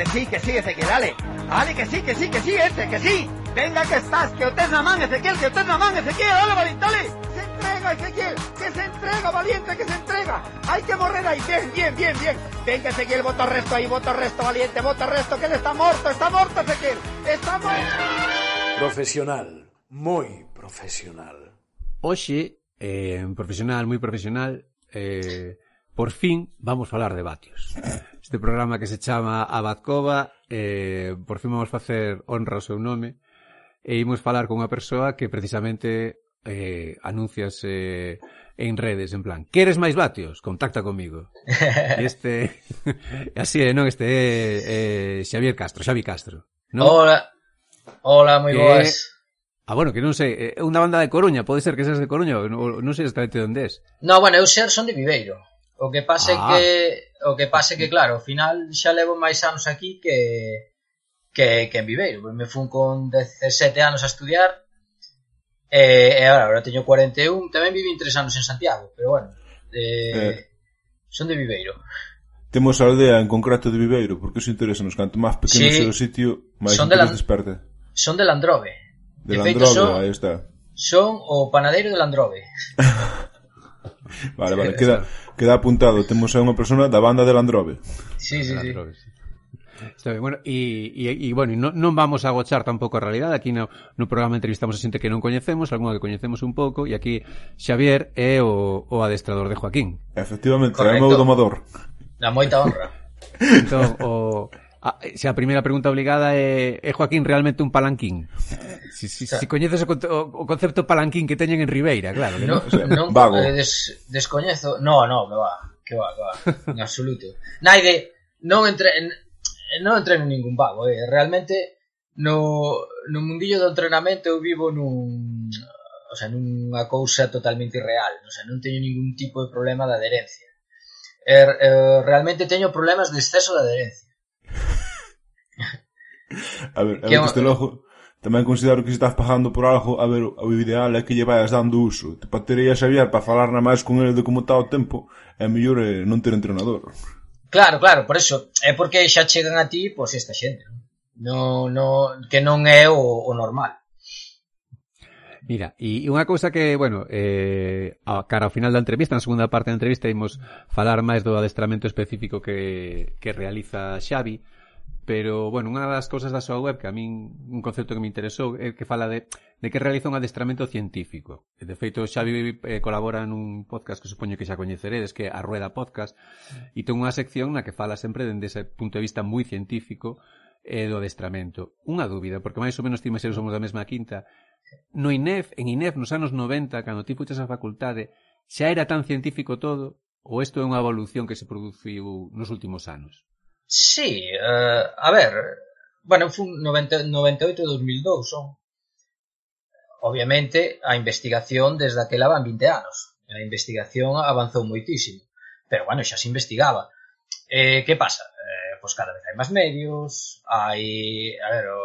que sí, que sí, Ezequiel, dale. Dale, que sí, que sí, que sí, ese, que sí. Venga que estás, que na man, Ezequiel, que na man, Ezequiel, dale, valiente, dale. Se entrega, Ezequiel, que se entrega, valiente, que se entrega. Hay que morrer ahí, bien, bien, bien, bien. Venga, Ezequiel, bota resto ahí, bota resto, valiente, bota resto, que él está muerto, está muerto, Ezequiel. Está muerto. Profesional, moi profesional. Hoxe, eh, profesional, moi profesional, eh, por fin vamos falar de vatios. este programa que se chama Abadcova eh, por fin vamos facer honra ao seu nome e imos falar con unha persoa que precisamente eh, anuncias eh, en redes, en plan, queres máis vatios? Contacta comigo. E este, así é, non? Este é eh, Xavier Castro, Xavi Castro. Non? Hola, hola, moi que... boas. Ah, bueno, que non sei, é unha banda de Coruña, pode ser que seas de Coruña, non, non sei exactamente onde és. No, bueno, eu ser son de Viveiro. O que pasa ah. é que O que pase que, claro, ao final xa levo máis anos aquí que que, que en Viveiro. Pois me fun con 17 anos a estudiar e, e agora, agora teño 41. Tamén vivi 3 anos en Santiago, pero bueno, eh, eh, son de Viveiro. Temos a aldea en concreto de Viveiro, porque iso interesanos. Canto máis pequeno sí, o sitio, máis son de la, desperta. Son de Landrove. De, de Landrove, aí está. Son o panadeiro de Landrove. Vale, vale, queda, queda apuntado. Temos a unha persona da banda de Landrove. Sí, sí, sí. Landrove, sí. Está ben, bueno, e, e, e bueno, non, non vamos a agochar tampouco a realidade, aquí no, no programa entrevistamos a xente que non coñecemos, algunha que coñecemos un pouco, e aquí Xavier é o, o adestrador de Joaquín. Efectivamente, Correcto. é o meu domador. Na moita honra. Entón, o, Ah, eh, se a primeira pregunta obligada é é Joaquín realmente un palanquín? Si, si, claro. si coñeces o, o, o concepto palanquín que teñen en Ribeira, claro. No, que non, non Vago. Eh, des, descoñezo. No, no, que va, que va, que va. En absoluto. Naide, non entre en, non entreno ningún vago, eh. Realmente no, no mundillo do entrenamento eu vivo nun o sea, nunha cousa totalmente irreal, o sea, non teño ningún tipo de problema de adherencia. Er, eh, realmente teño problemas de exceso de adherencia A ver, que eu desde logo tamén considero que se estás pagando por algo, a ver, o ideal é que lle vayas dando uso. Te patería Xavier para falar na máis con ele de como está o tempo, é mellor eh, non ter entrenador. Claro, claro, por eso, é porque xa chegan a ti pois pues, esta xente, no, no, que non é o, o normal. Mira, e unha cousa que, bueno, eh, a cara ao final da entrevista, na segunda parte da entrevista, imos falar máis do adestramento específico que, que realiza Xavi, pero, bueno, unha das cousas da súa web que a min un concepto que me interesou é que fala de, de que realiza un adestramento científico. E, de feito, Xavi eh, colabora nun podcast que supoño que xa coñeceredes, que é a Rueda Podcast, e ten unha sección na que fala sempre dende ese punto de vista moi científico e do adestramento. Unha dúbida, porque máis ou menos ti e somos da mesma quinta, no INEF, en INEF nos anos 90, cando ti fuches a facultade, xa era tan científico todo, ou isto é unha evolución que se produciu nos últimos anos? Sí, eh, a ver, bueno, fun 98-2002 son. Obviamente, a investigación desde aquela van 20 anos. A investigación avanzou moitísimo. Pero, bueno, xa se investigaba. Eh, que pasa? Eh, pois cada vez hai máis medios, hai... A ver, o,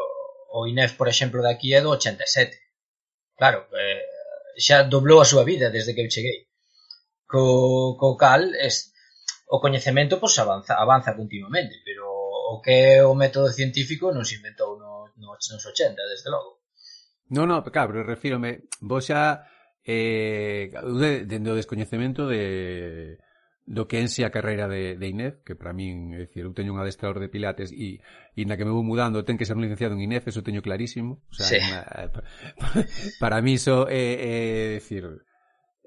o INEF, por exemplo, de aquí é do 87. Claro, eh, xa doblou a súa vida desde que eu cheguei. Co, co cal, es, o coñecemento pois avanza, avanza continuamente, pero o que é o método científico non se inventou no, no, nos 80, desde logo. Non, non, claro, pero refírome, vos xa eh, dende o descoñecemento de do que ense a carreira de, de INEF, que para min, é dicir, eu teño un adestrador de pilates e, e na que me vou mudando ten que ser un licenciado en INEF, eso teño clarísimo. O sea, sí. una, para, para mí iso é, é, é dicir,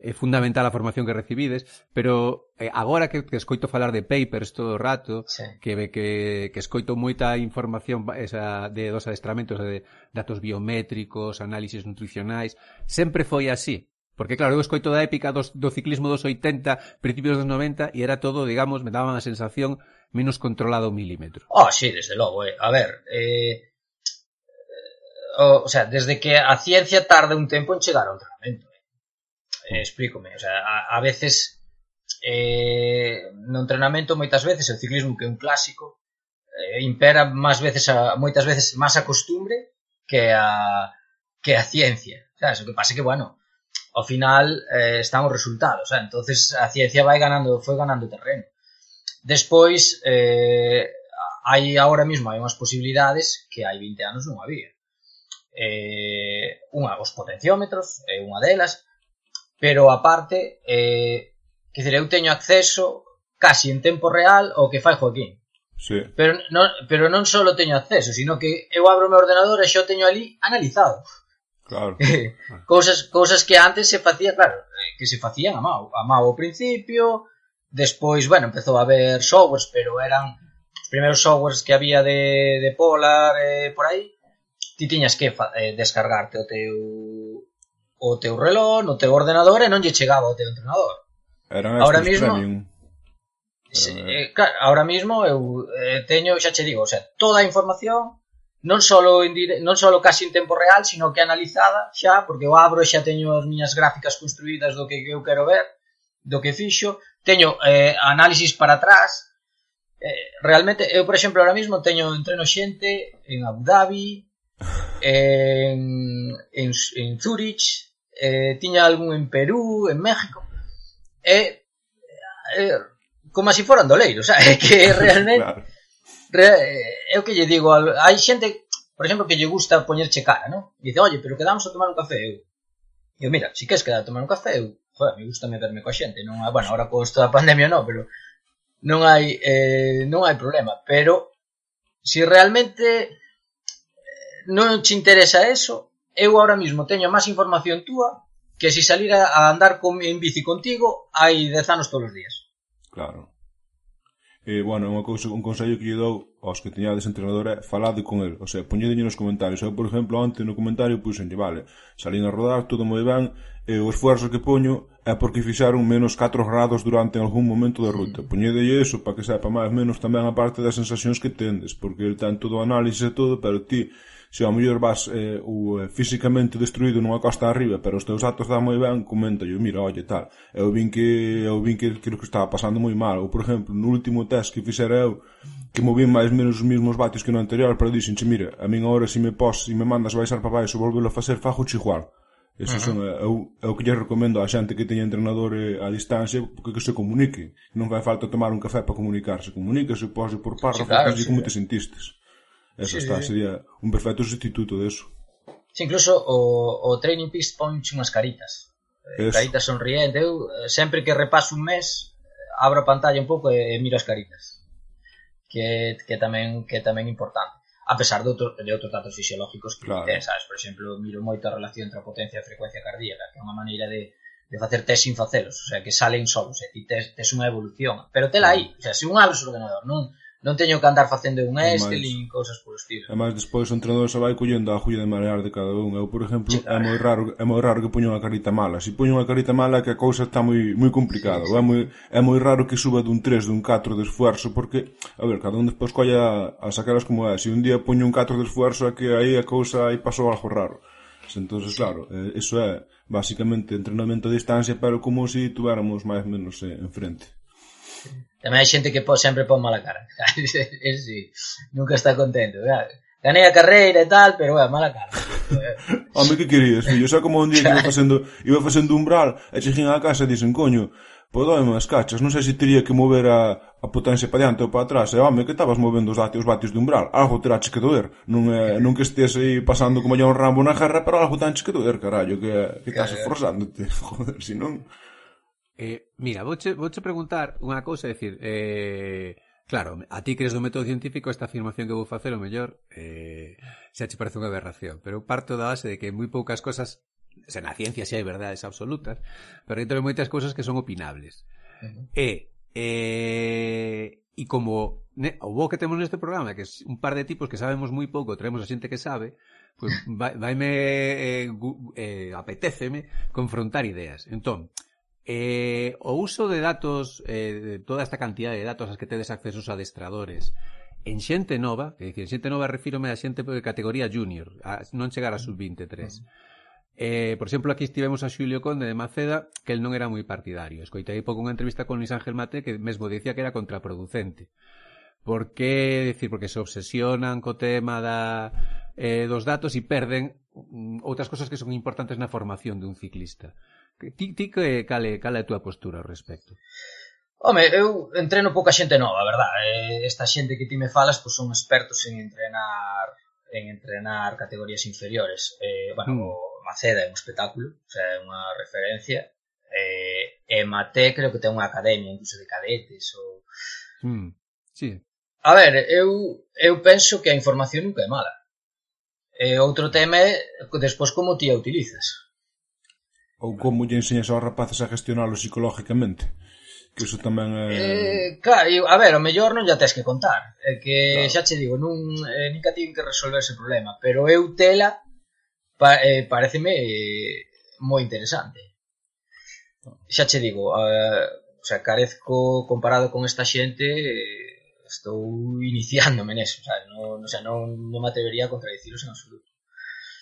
é fundamental a formación que recibides, pero eh, agora que, que escoito falar de papers todo o rato, sí. que, que, que escoito moita información esa de dos adestramentos de datos biométricos, análisis nutricionais, sempre foi así. Porque claro, eu escoito da épica dos, do ciclismo dos 80, principios dos 90 e era todo, digamos, me daban a sensación menos controlado o milímetro. Oh, sí, desde logo, eh. A ver, eh, eh o, o sea, desde que a ciencia tarda un tempo en chegar ao entrenamento. tratamento eh, explícome, o sea, a, a veces eh, no entrenamento moitas veces o ciclismo que é un clásico eh, impera máis veces a, moitas veces máis a costumbre que a que a ciencia. Sabes? O que pasa que, bueno, ao final eh, están os resultados, eh? entonces a ciencia vai ganando, foi ganando terreno. Despois, eh, hai agora mesmo hai unhas posibilidades que hai 20 anos non había. Eh, unha, os potenciómetros é unha delas, pero aparte, eh, que dizer, eu teño acceso casi en tempo real ao que fai Joaquín. Sí. Pero, non, pero non só teño acceso, sino que eu abro o meu ordenador e xo teño ali analizado. Claro. cousas, cousas que antes se facía, claro, eh, que se facían a mao, a mao ao principio, despois, bueno, empezou a haber softwares, pero eran os primeiros softwares que había de, de Polar eh, por aí, ti tiñas que eh, descargarte o teu o teu reloj, no teu ordenador e non lle chegaba ao teu entrenador. Era un ahora mismo, premium. Se, eh, claro, ahora mismo eu eh, teño, xa che digo, o sea, toda a información non solo en dire, non solo casi en tempo real, sino que analizada xa, porque eu abro e xa teño as miñas gráficas construídas do que eu quero ver, do que fixo, teño eh, análisis para atrás, eh, realmente, eu, por exemplo, ahora mismo teño entreno xente en Abu Dhabi, en, en, en Zurich, eh, tiña algún en Perú, en México, e, eh, eh como se foran doleiros, o sea, é que realmente claro. re, eh, é o que lle digo, hai xente, por exemplo, que lle gusta poñerche cara, ¿no? Dice, "Oye, pero quedamos a tomar un café eu." E eu, mira, si queres quedar a tomar un café, eu, joder, me gusta me verme coa xente, non, hai, bueno, agora con isto da pandemia non, pero non hai eh, non hai problema, pero se si realmente eh, non che interesa eso, eu ahora mismo teño máis información túa que se si a andar con, en bici contigo hai 10 anos todos os días. Claro. E, bueno, unha cousa, un consello que lle dou aos que teñades entrenador é falade con el, o sea, poñedeño nos comentarios. Eu, por exemplo, antes no comentario puxenlle, vale, salín a rodar, todo moi ben, e o esforzo que poño é porque fixaron menos 4 grados durante algún momento da ruta. Mm. Poñedelle eso para que sepa máis menos tamén a parte das sensacións que tendes, porque el ten todo o análise e todo, pero ti se ao mellor vas eh, o, eh, físicamente destruído nunha costa arriba, pero os teus datos dan moi ben, comenta yo, mira, olle, tal, eu vin que eu vin que creo que estaba pasando moi mal, ou por exemplo, no último test que fixera eu, que movín máis menos os mesmos vatios que no anterior, pero dixenche, mira, a min agora se me pos, se me mandas baixar para baixo, volvelo a facer, fajo chigual. Eso uh -huh. son, eh, eu, eu que lle recomendo a xente que teña entrenador eh, a distancia porque que se comunique. Non vai falta tomar un café para comunicarse. Comunícase, pose por párrafos, sí, claro, sí. como te sentistes. Eso sí, está, sí. sería un perfecto sustituto de eso. Sí, incluso o, o Training Peaks ponche unhas caritas. Eh, eso. Caritas sonriente. Eu eh, sempre que repaso un mes, eh, abro a pantalla un pouco e, e miro as caritas. Que, que tamén que tamén importante. A pesar de, outro, de outros datos fisiológicos que claro. ten, sabes? Por exemplo, miro moito a relación entre a potencia e a frecuencia cardíaca, que é unha maneira de, de facer test sin facelos, o sea, que salen solos, e ti tes, tes unha evolución, pero tela aí, o sea, se un abre o ordenador, non, non teño que andar facendo un estiling, cousas por estilo. E máis despois o entrenador se vai collendo a julla de marear de cada un. Eu, por exemplo, sí, claro. é moi raro, é moi raro que poña unha carita mala. Se poño unha carita mala que a cousa está moi moi complicada. Sí, sí. É moi é moi raro que suba dun 3, dun 4 de esfuerzo porque, a ver, cada un despois colla a sacaras como é. Se un día poño un 4 de esfuerzo é que aí a cousa aí pasou algo raro. Entonces, claro, eh, eso é basicamente entrenamento a distancia, pero como se si tuviéramos máis ou menos eh, enfrente. Tamén hai xente que po, sempre pon mala cara. Ese sí, nunca está contento. Claro. Ganei a carreira e tal, pero bueno, mala cara. Home, que querías, fillo? Xa como un día que iba facendo, iba facendo umbral e chegin á casa e dicen coño, pois Podóime as cachas, non sei se teria que mover a, a potencia para diante ou para atrás E home, que estabas movendo os os vatios de umbral Algo terache que doer Non, é, non que estés aí pasando como ya un rambo na jarra Pero algo tenches que doer, carallo Que, que estás esforzándote, joder, si non Eh, mira, vouche, vouche preguntar unha cousa, é dicir, eh, claro, a ti crees do método científico esta afirmación que vou facer o mellor eh, xa che parece unha aberración, pero parto da base de que moi poucas cosas se na ciencia xa hai verdades absolutas, pero dentro hai moitas cousas que son opinables. Uh -huh. E eh, e como ne, o bo que temos neste programa, que é un par de tipos que sabemos moi pouco, traemos a xente que sabe, pois pues, vai, vaime eh, eh, apetéceme confrontar ideas. Entón, eh, Eh, o uso de datos, eh, de toda esta cantidad de datos as que tedes acceso os adestradores, en xente nova, é dicir, en xente nova refírome a xente de categoría junior, a non chegar a sub-23. Eh, por exemplo, aquí estivemos a Xulio Conde de Maceda, que el non era moi partidario. Escoitei pouco unha entrevista con Luis Ángel Mate que mesmo dicía que era contraproducente. Por que, decir, porque se obsesionan co tema da eh, dos datos e perden mm, outras cosas que son importantes na formación dun ciclista. Ti, ti que, cale, cale a túa postura ao respecto? Home, eu entreno pouca xente nova, verdad? Eh, esta xente que ti me falas pois son expertos en entrenar en entrenar categorías inferiores. Eh, bueno, mm. o Maceda é un espectáculo, o sea, é unha referencia. Eh, e Mate creo que ten unha academia incluso de cadetes ou mm. Sí. A ver, eu eu penso que a información nunca é mala. E outro tema é despois como ti a utilizas. Ou como lle enseñas aos rapaces a gestionalo psicológicamente. Que iso tamén é... Eh, claro, eu, a ver, o mellor non lla tens que contar. É que claro. xa che digo, nun, eh, nunca tiven que resolver ese problema. Pero eu tela pa, eh, pareceme eh, moi interesante. Xa che digo, eh, o sea, carezco comparado con esta xente... Eh, estou iniciándome neso, sabes? Non, o sea, non, non me atrevería a contradiciros en absoluto.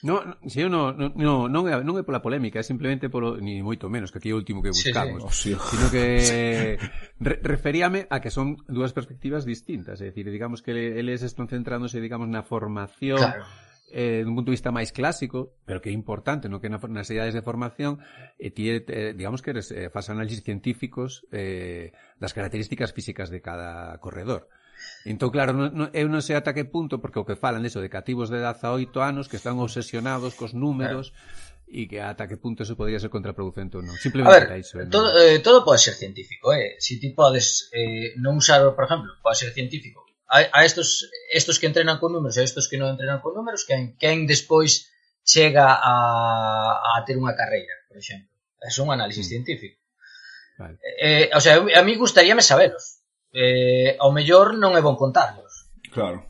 No, no, si eu non, non, non, é, non é pola polémica, é simplemente polo, ni moito menos, que aquí é o último que buscamos, sí, sí. sino que re, referíame a que son dúas perspectivas distintas, é dicir, digamos que eles están centrándose, digamos, na formación claro eh, dun punto de vista máis clásico, pero que é importante, no que na, nas idades de formación eh, ti, eh, digamos que eres, eh, faz análisis científicos eh, das características físicas de cada corredor. Entón, claro, non, non, eu non sei ata que punto, porque o que falan eso de cativos de 18 anos que están obsesionados cos números e que ata que punto eso podría ser contraproducente ou non. Simplemente a ver, iso. ¿no? Todo, eh, todo pode ser científico, eh? Si ti podes eh, non usar, por exemplo, pode ser científico a, a estos, estos que entrenan con números e estos que non entrenan con números, quen, quen despois chega a, a ter unha carreira, por exemplo. É un análisis mm. científico. Vale. Eh, o sea, a mí gustaríame sabelos. Eh, ao mellor non é bon contarlos. Claro.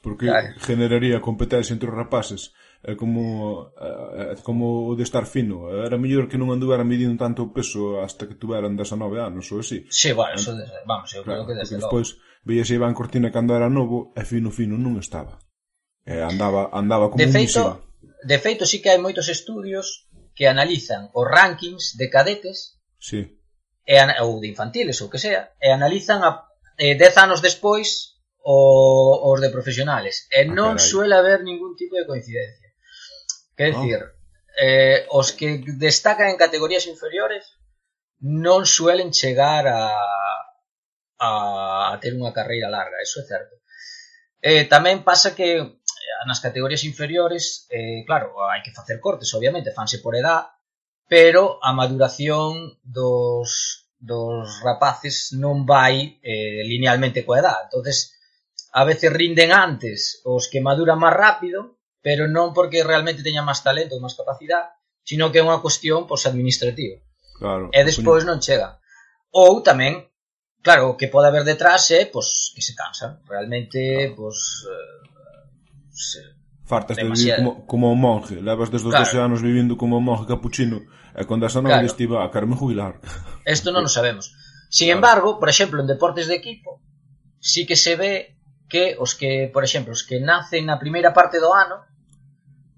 Porque claro. generaría competencia entre os rapaces é como é como o de estar fino era mellor que non anduvera medindo tanto o peso hasta que tuveran 19 anos ou así sí, bueno, eso, vamos, eu creo claro, creo que desde logo despois, Víase Iván Cortina cando era novo e fino fino non estaba. E andaba, andaba como de un feito, museo. De feito, sí que hai moitos estudios que analizan os rankings de cadetes sí. e, ou de infantiles, ou que sea, e analizan a, eh, dez anos despois o, os de profesionales. E ah, non carai. suele haber ningún tipo de coincidencia. Quer ah. decir, eh, os que destacan en categorías inferiores non suelen chegar a a, a ter unha carreira larga, eso é certo. Eh, tamén pasa que eh, nas categorías inferiores, eh, claro, hai que facer cortes, obviamente, fanse por edad, pero a maduración dos, dos rapaces non vai eh, linealmente coa edad. entonces a veces rinden antes os que maduran máis rápido, pero non porque realmente teñan máis talento ou máis capacidade, sino que é unha cuestión pois, administrativa. Claro, e despois non chega. Ou tamén Claro, o que pode haber detrás é pois, que se cansan. Realmente, pois... Eh, se, Fartas de vivir como, como un monje. Levas desde os claro. 12 anos vivindo como un monje capuchino. E quando esa nova claro. estiva, a carme jubilar. Isto non o sabemos. Sin claro. embargo, por exemplo, en deportes de equipo, sí que se ve que os que, por exemplo, os que nacen na primeira parte do ano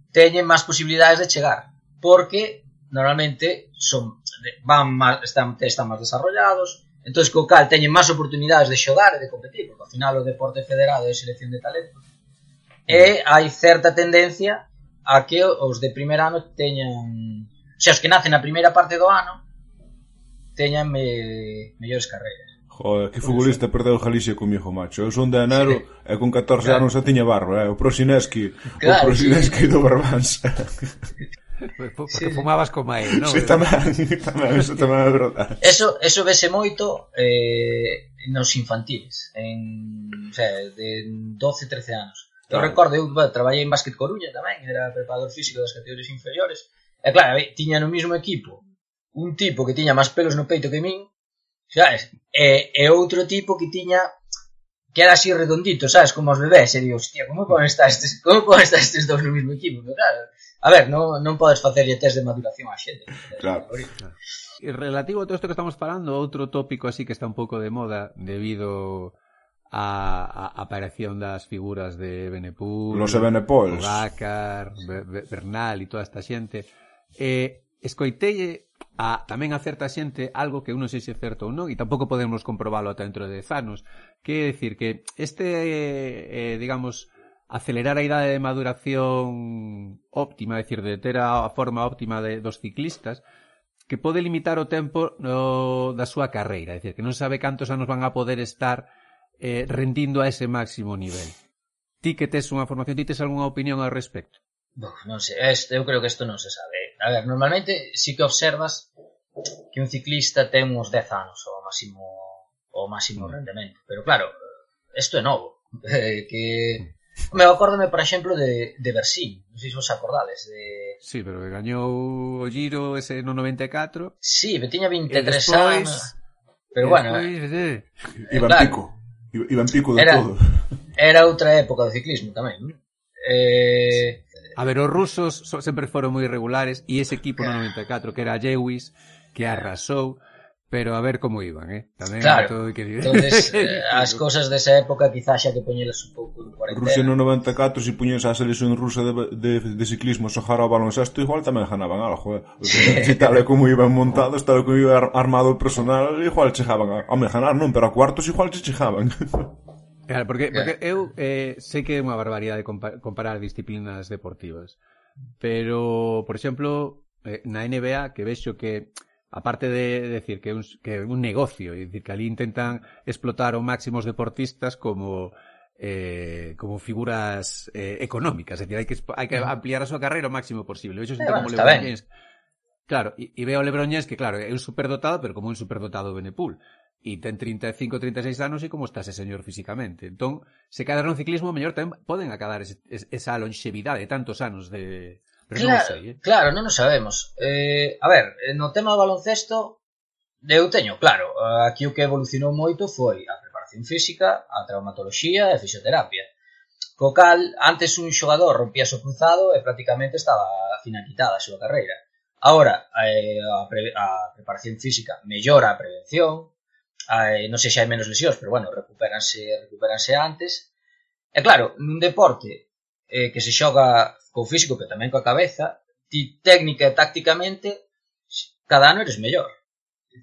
teñen máis posibilidades de chegar, porque normalmente son van máis, están, están máis desarrollados, entón co cal teñen máis oportunidades de xogar e de competir, porque ao final o deporte federado é selección de talento E hai certa tendencia a que os de primer ano teñan, xa os que nacen na primeira parte do ano teñan me, mellores carreiras. Joder, que futbolista perdeu Galicia comigo, macho. Eu son de enero sí. e con 14 claro. anos xa tiña barro, eh? O Prosineski, claro, o Prosineski sí. do Barbans. Porque sí. fumabas como él, non? Sí, tamén, tamén, eso tamén é verdade. Eso, eso vese moito eh, nos infantiles, en, o sea, de 12, 13 anos. Eu claro. recordo, eu bueno, traballei en Básquet Coruña tamén, era preparador físico das categorías inferiores, e claro, eh, tiña no mesmo equipo un tipo que tiña máis pelos no peito que min, sabes? E, e outro tipo que tiña que era así redondito, sabes, como os bebés, e digo, hostia, como poden estar estes, como poden estar estes dous no mesmo equipo, pero claro, A ver, non, non podes facerlle test de maduración a xente. Claro. E relativo a todo isto que estamos falando, outro tópico así que está un pouco de moda debido a, a aparición das figuras de Benepul, Los Benepols, Bacar, Bernal e toda esta xente. Eh, escoitelle a, tamén a certa xente algo que uno sei se é certo ou non e tampouco podemos comprobalo ata dentro de anos que é decir que este eh, digamos acelerar a idade de maduración óptima, é dicir, de ter a forma óptima de, dos ciclistas, que pode limitar o tempo no, da súa carreira, é dicir, que non sabe cantos anos van a poder estar eh, rendindo a ese máximo nivel. Ti que tes unha formación, ti tes algunha opinión ao respecto? Buf, non sei, este, eu creo que isto non se sabe. A ver, normalmente si que observas que un ciclista ten uns 10 anos o máximo o máximo mm. rendemento, pero claro, isto é novo, eh, que mm. Me acórdame, por exemplo, de, de Bersin, non sei se vos acordades. De... Sí, pero que gañou o Giro ese no 94. Sí, me tiña 23 despois, anos. Pero bueno... Despois, de... eh, Iban claro, Pico. Iban Pico de era, todo. Era outra época do ciclismo tamén. Non? Eh... A ver, os rusos sempre foron moi irregulares e ese equipo no 94 que era Lewis, que arrasou, pero a ver como iban, eh? Tamén claro. todo que... entonces, eh, as cousas desa época quizá xa que poñelas un pouco en cuarentena. Rusia no 94, se si poñes a selección rusa de, de, de ciclismo xogar ao baloncesto, igual tamén ganaban algo, eh? Se si tal como iban montados, tal como iba armado o personal, igual chegaban a, a ganar, non, pero a cuartos igual che chegaban. Claro, porque, porque eu eh, sei que é unha barbaridade comparar disciplinas deportivas, pero, por exemplo, eh, na NBA, que vexo que aparte de decir que un, que un negocio, é dicir, que ali intentan explotar ao máximo os deportistas como eh, como figuras eh, económicas, é dicir, hai que, hai que ampliar a súa carreira o máximo posible. Eso xente eh, como LeBron ben. James. Claro, e, e veo a LeBron James que, claro, é un superdotado, pero como un superdotado Benepool. E ten 35, 36 anos e como está ese señor físicamente. Entón, se cadar no ciclismo, mellor tamén poden acabar ese, esa longevidade, tantos anos de, Pero claro, non sei, eh? claro, non o sabemos. Eh, a ver, eh, no tema do baloncesto, eu teño, claro, eh, aquí o que evolucionou moito foi a preparación física, a traumatoloxía e a fisioterapia. Co cal, antes un xogador rompía o cruzado e prácticamente estaba finalitada a súa carreira. Ahora, eh, a, pre a preparación física mellora a prevención, eh, non sei se hai menos lesións, pero bueno, recuperanse, recuperanse antes. E claro, nun deporte eh, que se xoga co físico pero tamén coa cabeza, ti técnica e tácticamente cada ano eres mellor.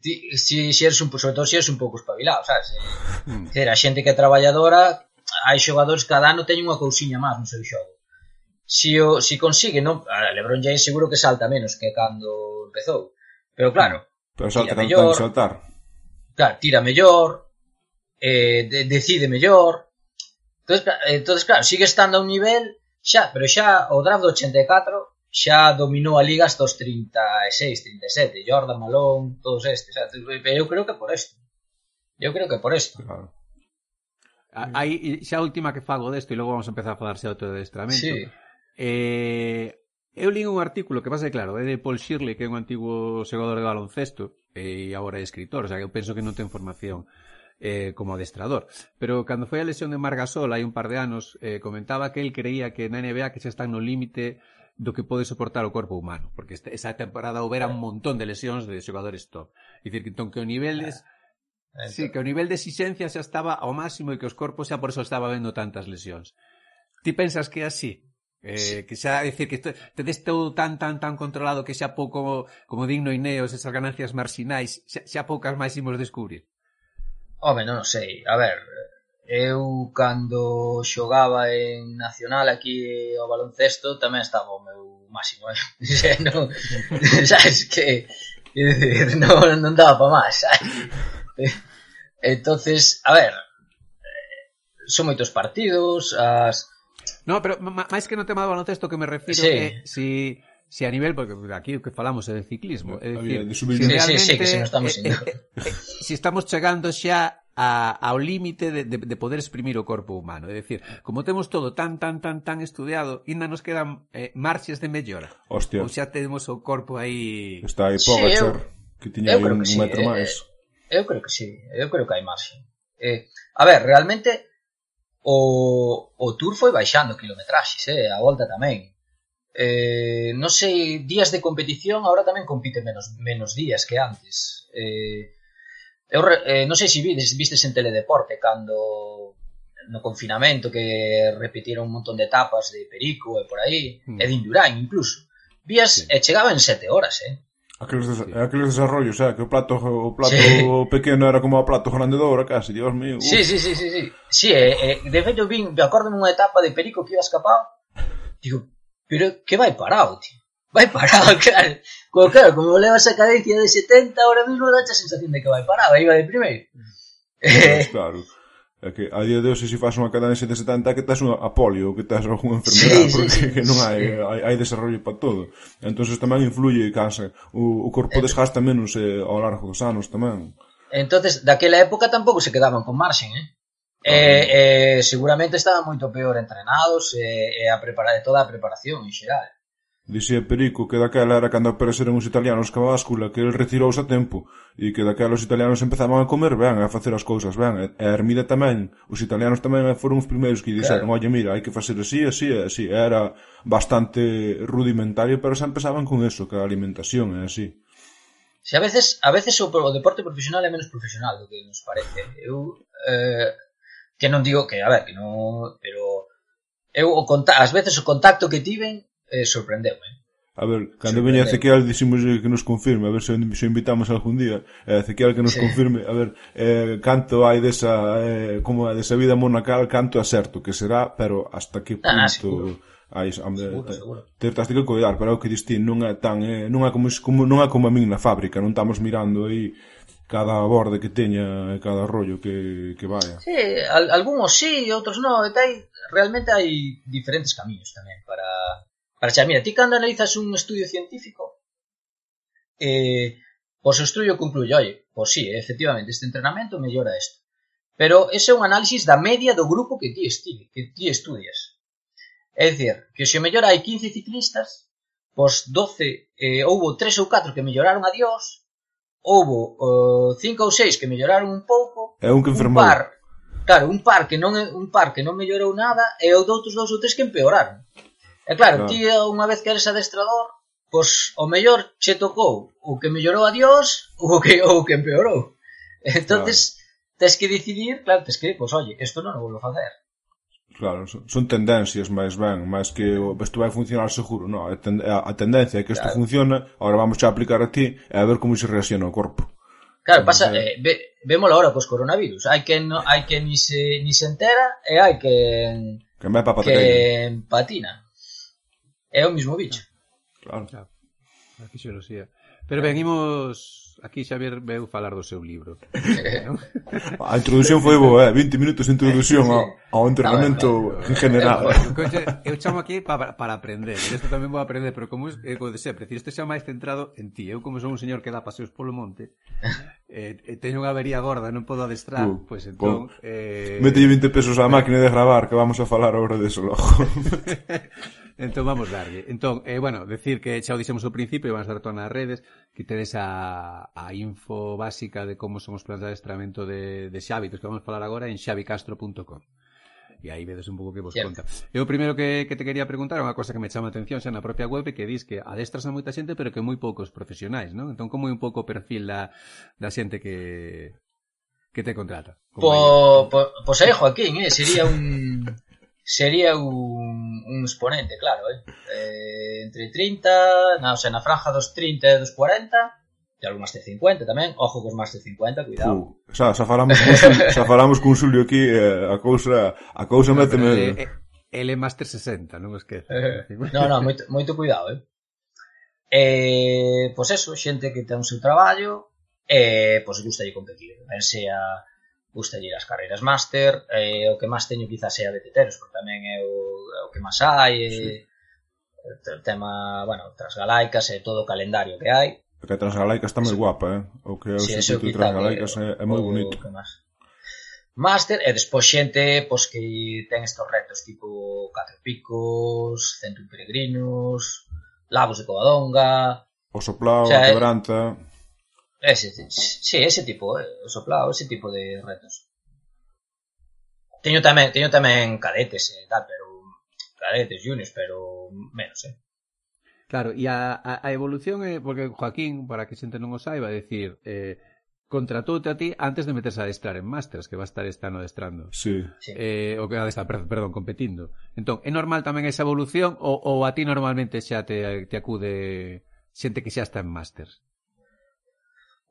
Ti, si, si eres un, sobre todo si eres un pouco espabilado, sabes? Eh, hmm. dizer, a xente que é traballadora, hai xogadores cada ano teñen unha cousiña máis no seu xogo. Si, o, si consigue, non, a Lebron James seguro que salta menos que cando empezou. Pero claro, pero salta tira mellor, saltar. Claro, tira mellor, eh, de, decide mellor. Entonces, entonces, claro, sigue estando a un nivel Xa, pero xa o draft do 84 xa dominou a liga hasta os 36, 37, Jordan, Malone, todos estes, pero eu creo que por isto. Eu creo que por isto. Claro. Aí xa a última que fago desto e logo vamos a empezar a falarse outro adestramento. Sí. Eh, eu li un artículo que pasa que claro, é de Paul Shirley, que é un antigo xogador de baloncesto e agora é escritor, o sea, que eu penso que non ten formación eh, como adestrador. Pero cando foi a lesión de Margasol hai un par de anos, eh, comentaba que el creía que na NBA que xa están no límite do que pode soportar o corpo humano, porque esta, esa temporada houbera un montón de lesións de xogadores top. É dicir, que, entón, que o nivel des, ah, entón. sí, que o nivel de exixencia xa estaba ao máximo e que os corpos xa por eso estaba vendo tantas lesións. Ti pensas que é así? Eh, sí. que xa, decir, que isto, tedes todo tan, tan, tan controlado que xa pouco, como digno Ineos, esas ganancias marxinais, xa, xa poucas máis imos descubrir. Home, non sei. A ver, eu cando xogaba en Nacional aquí ao baloncesto tamén estaba o meu máximo, eh? Xa, non, sabes que decir, non, non daba para máis, sabes? Entonces, a ver, eh, son moitos partidos, as... No, pero máis que no tema do baloncesto que me refiro sí. que si si a nivel, porque aquí o que falamos é de ciclismo, é dicir, se realmente, sí, sí, sí, que se estamos eh, eh, eh, eh, si estamos chegando xa a, ao límite de, de, de poder exprimir o corpo humano. É dicir, como temos todo tan, tan, tan, tan estudiado, ainda nos quedan eh, marxes de mellora. Hostia. Ou xa temos o corpo aí... Está aí Pogachar, sí, eu, que tiña eu un, que sí, un metro eh, máis. Eh, eu creo que sí, eu creo que hai marxe. Eh, a ver, realmente o, o Tour foi baixando kilometraxes, eh, a volta tamén. Eh, no sei, días de competición agora tamén compite menos menos días que antes. Eh, eu eh, non sei se vides, vistes en Teledeporte cando no confinamento que repetiron un montón de etapas de Perico e por aí, mm. e de Indurain incluso. Vías sí. e chegaba en sete horas, eh? Aqueles, des sí. aqueles desarrollos, xa, eh? que o plato o plato sí. pequeno era como o plato grande de obra, casi, dios mío. Uf. Sí, sí, sí, sí, sí. Sí, eh, eh, de feito vin, me acordo unha etapa de Perico que iba escapado, digo, Pero que vai parado, tío. Vai parado, claro. Como, claro, como levas a cadencia de 70, ahora mesmo dache a sensación de que vai parado, aí vai de primeiro. Pues, claro. É que a día de hoxe se faz unha cadencia de 70 que estás a polio, que estás algunha enfermedade, sí, porque sí, que non hai, sí. hai, hai desarrollo para todo. Entonces tamén influye cansa. O, o corpo eh. desgasta menos eh, ao largo dos anos tamén. Entonces, daquela época tampouco se quedaban con marxen, eh? E, e seguramente estaban moito peor entrenados e, e a prepara, toda a preparación en xeral. Dicía Perico que daquela era cando apareceron os italianos ca báscula que el retirouse a tempo e que daquela os italianos empezaban a comer ben, a facer as cousas ben. E a Hermida tamén, os italianos tamén foron os primeiros que dixeron, claro. oi, mira, hai que facer así, así, así. Era bastante rudimentario, pero xa empezaban con eso, que a alimentación e así. Se a veces, a veces o, o deporte profesional é menos profesional do que nos parece. Eu, eh, que non digo que, a ver, que non, pero eu o conta, as veces o contacto que tiven eh, sorprendeume. A ver, cando veña Ezequiel dicimos que nos confirme, a ver se o invitamos algún día. Eh, Ezequiel que nos sí. confirme, a ver, eh, canto hai desa eh, como desa vida monacal, canto acerto que será, pero hasta que ah, punto ah, seguro. hai hombre, seguro, te, seguro. Te, te, que cuidar, pero o que diste, non é tan eh, non é como como non é como a min na fábrica, non estamos mirando aí cada borde que teña e cada rollo que, que vaya. Sí, al, algúns sí, outros non, e hai, realmente hai diferentes camiños tamén para para xa, mira, ti cando analizas un estudio científico eh, pois o estudio concluye, oi, pois sí, efectivamente, este entrenamento mellora isto. Pero ese é un análisis da media do grupo que ti, estive, que ti estudias. É dicir, que se mellora hai 15 ciclistas, pois 12, eh, houbo 3 ou 4 que melloraron a Dios, houbo uh, cinco ou seis que melloraron un pouco. É un que enfermou. Un par, claro, un par que non un par que non mellorou nada e os outros dous ou tres que empeoraron. E claro, claro. ti eh, unha vez que eres adestrador, pois o mellor che tocou o que mellorou a Dios ou o que ou que empeorou. Entonces, claro. tes que decidir, claro, tes que, pois, oye, isto non o vou facer. Claro, son tendencias máis ben, máis que isto vai funcionar seguro, no, A, ten, a tendencia é que isto claro. funciona, agora vamos a aplicar a ti e a ver como se reacciona o corpo. Claro, pasa, eh, ve, vémolo ahora cos coronavirus. Hai que no, hai que ni se, ni se entera e hai que que, me pa que patina. É o mismo bicho. Claro. claro. A fisioloxía. Pero ben, imos Aquí Xavier veu falar do seu libro. a introdución foi boa, eh? 20 minutos de introdución ao, ao entrenamento en general. Eh, conche, eu chamo aquí para, para aprender. Isto tamén vou aprender, pero como é eh, como de sempre, este xa máis centrado en ti. Eu como son un señor que dá paseos polo monte, eh, eh teño unha avería gorda, non podo adestrar, uh, pois pues, entón... Pon. Eh... Mete 20 pesos á máquina de gravar, que vamos a falar agora de logo. entón vamos darlle. Entón, eh, bueno, decir que xa o dixemos ao principio, vamos a dar todas nas redes, que tedes a, a info básica de como son os plans de adestramento de, de Xavi, que vamos a falar agora en xavicastro.com e aí vedes un pouco que vos Cierto. conta. Eu primeiro que, que te quería preguntar é unha cosa que me chama a atención xa na propia web que dis que adestras a moita xente pero que moi poucos profesionais, non? Entón como é un pouco o perfil da, da xente que que te contrata? Pois po, po, pues aí, Joaquín, eh? sería un sería un, un exponente, claro, eh? eh entre 30, na, o sea, na franja dos 30 e dos 40, e algúns de 50 tamén, ojo cos máis de 50, cuidado. Uh, xa, xa falamos, xa falamos cun Xulio aquí, eh, a cousa, a cousa no, mete eh, eh, Ele, ele L Master 60, non esqueza. no, no, moito, moito cuidado, eh. Eh, pois eso, xente que ten o seu traballo, eh, pois gusta lle competir. Ben sea gustalle as carreiras máster, eh, o que máis teño quizás é a de teteros, porque tamén é o, é o que máis hai, sí. e, o tema, bueno, transgalaicas e todo o calendario que hai. Que a transgalaica está moi guapa, eh? O que é o sí, circuito transgalaicas eh, é, é moi bonito. O que máis máster e despois xente pois, que ten estes retos tipo Catro Picos, Centro Peregrinos, Lagos de Covadonga... O Soplao, o sea, Quebranta... Ese, sí, ese tipo, eh, o soplado, ese tipo de retos. Teño tamén, teño tamén cadetes e eh, tal, pero cadetes, juniors, pero menos, eh. Claro, e a, a, a evolución é, eh, porque Joaquín, para que xente non o saiba, decir, eh, contratoute a ti antes de meterse a adestrar en Masters, que va a estar este ano adestrando. Sí. sí. Eh, o que adestrar, perdón, competindo. Entón, é normal tamén esa evolución ou, ou a ti normalmente xa te, te acude xente que xa está en Masters?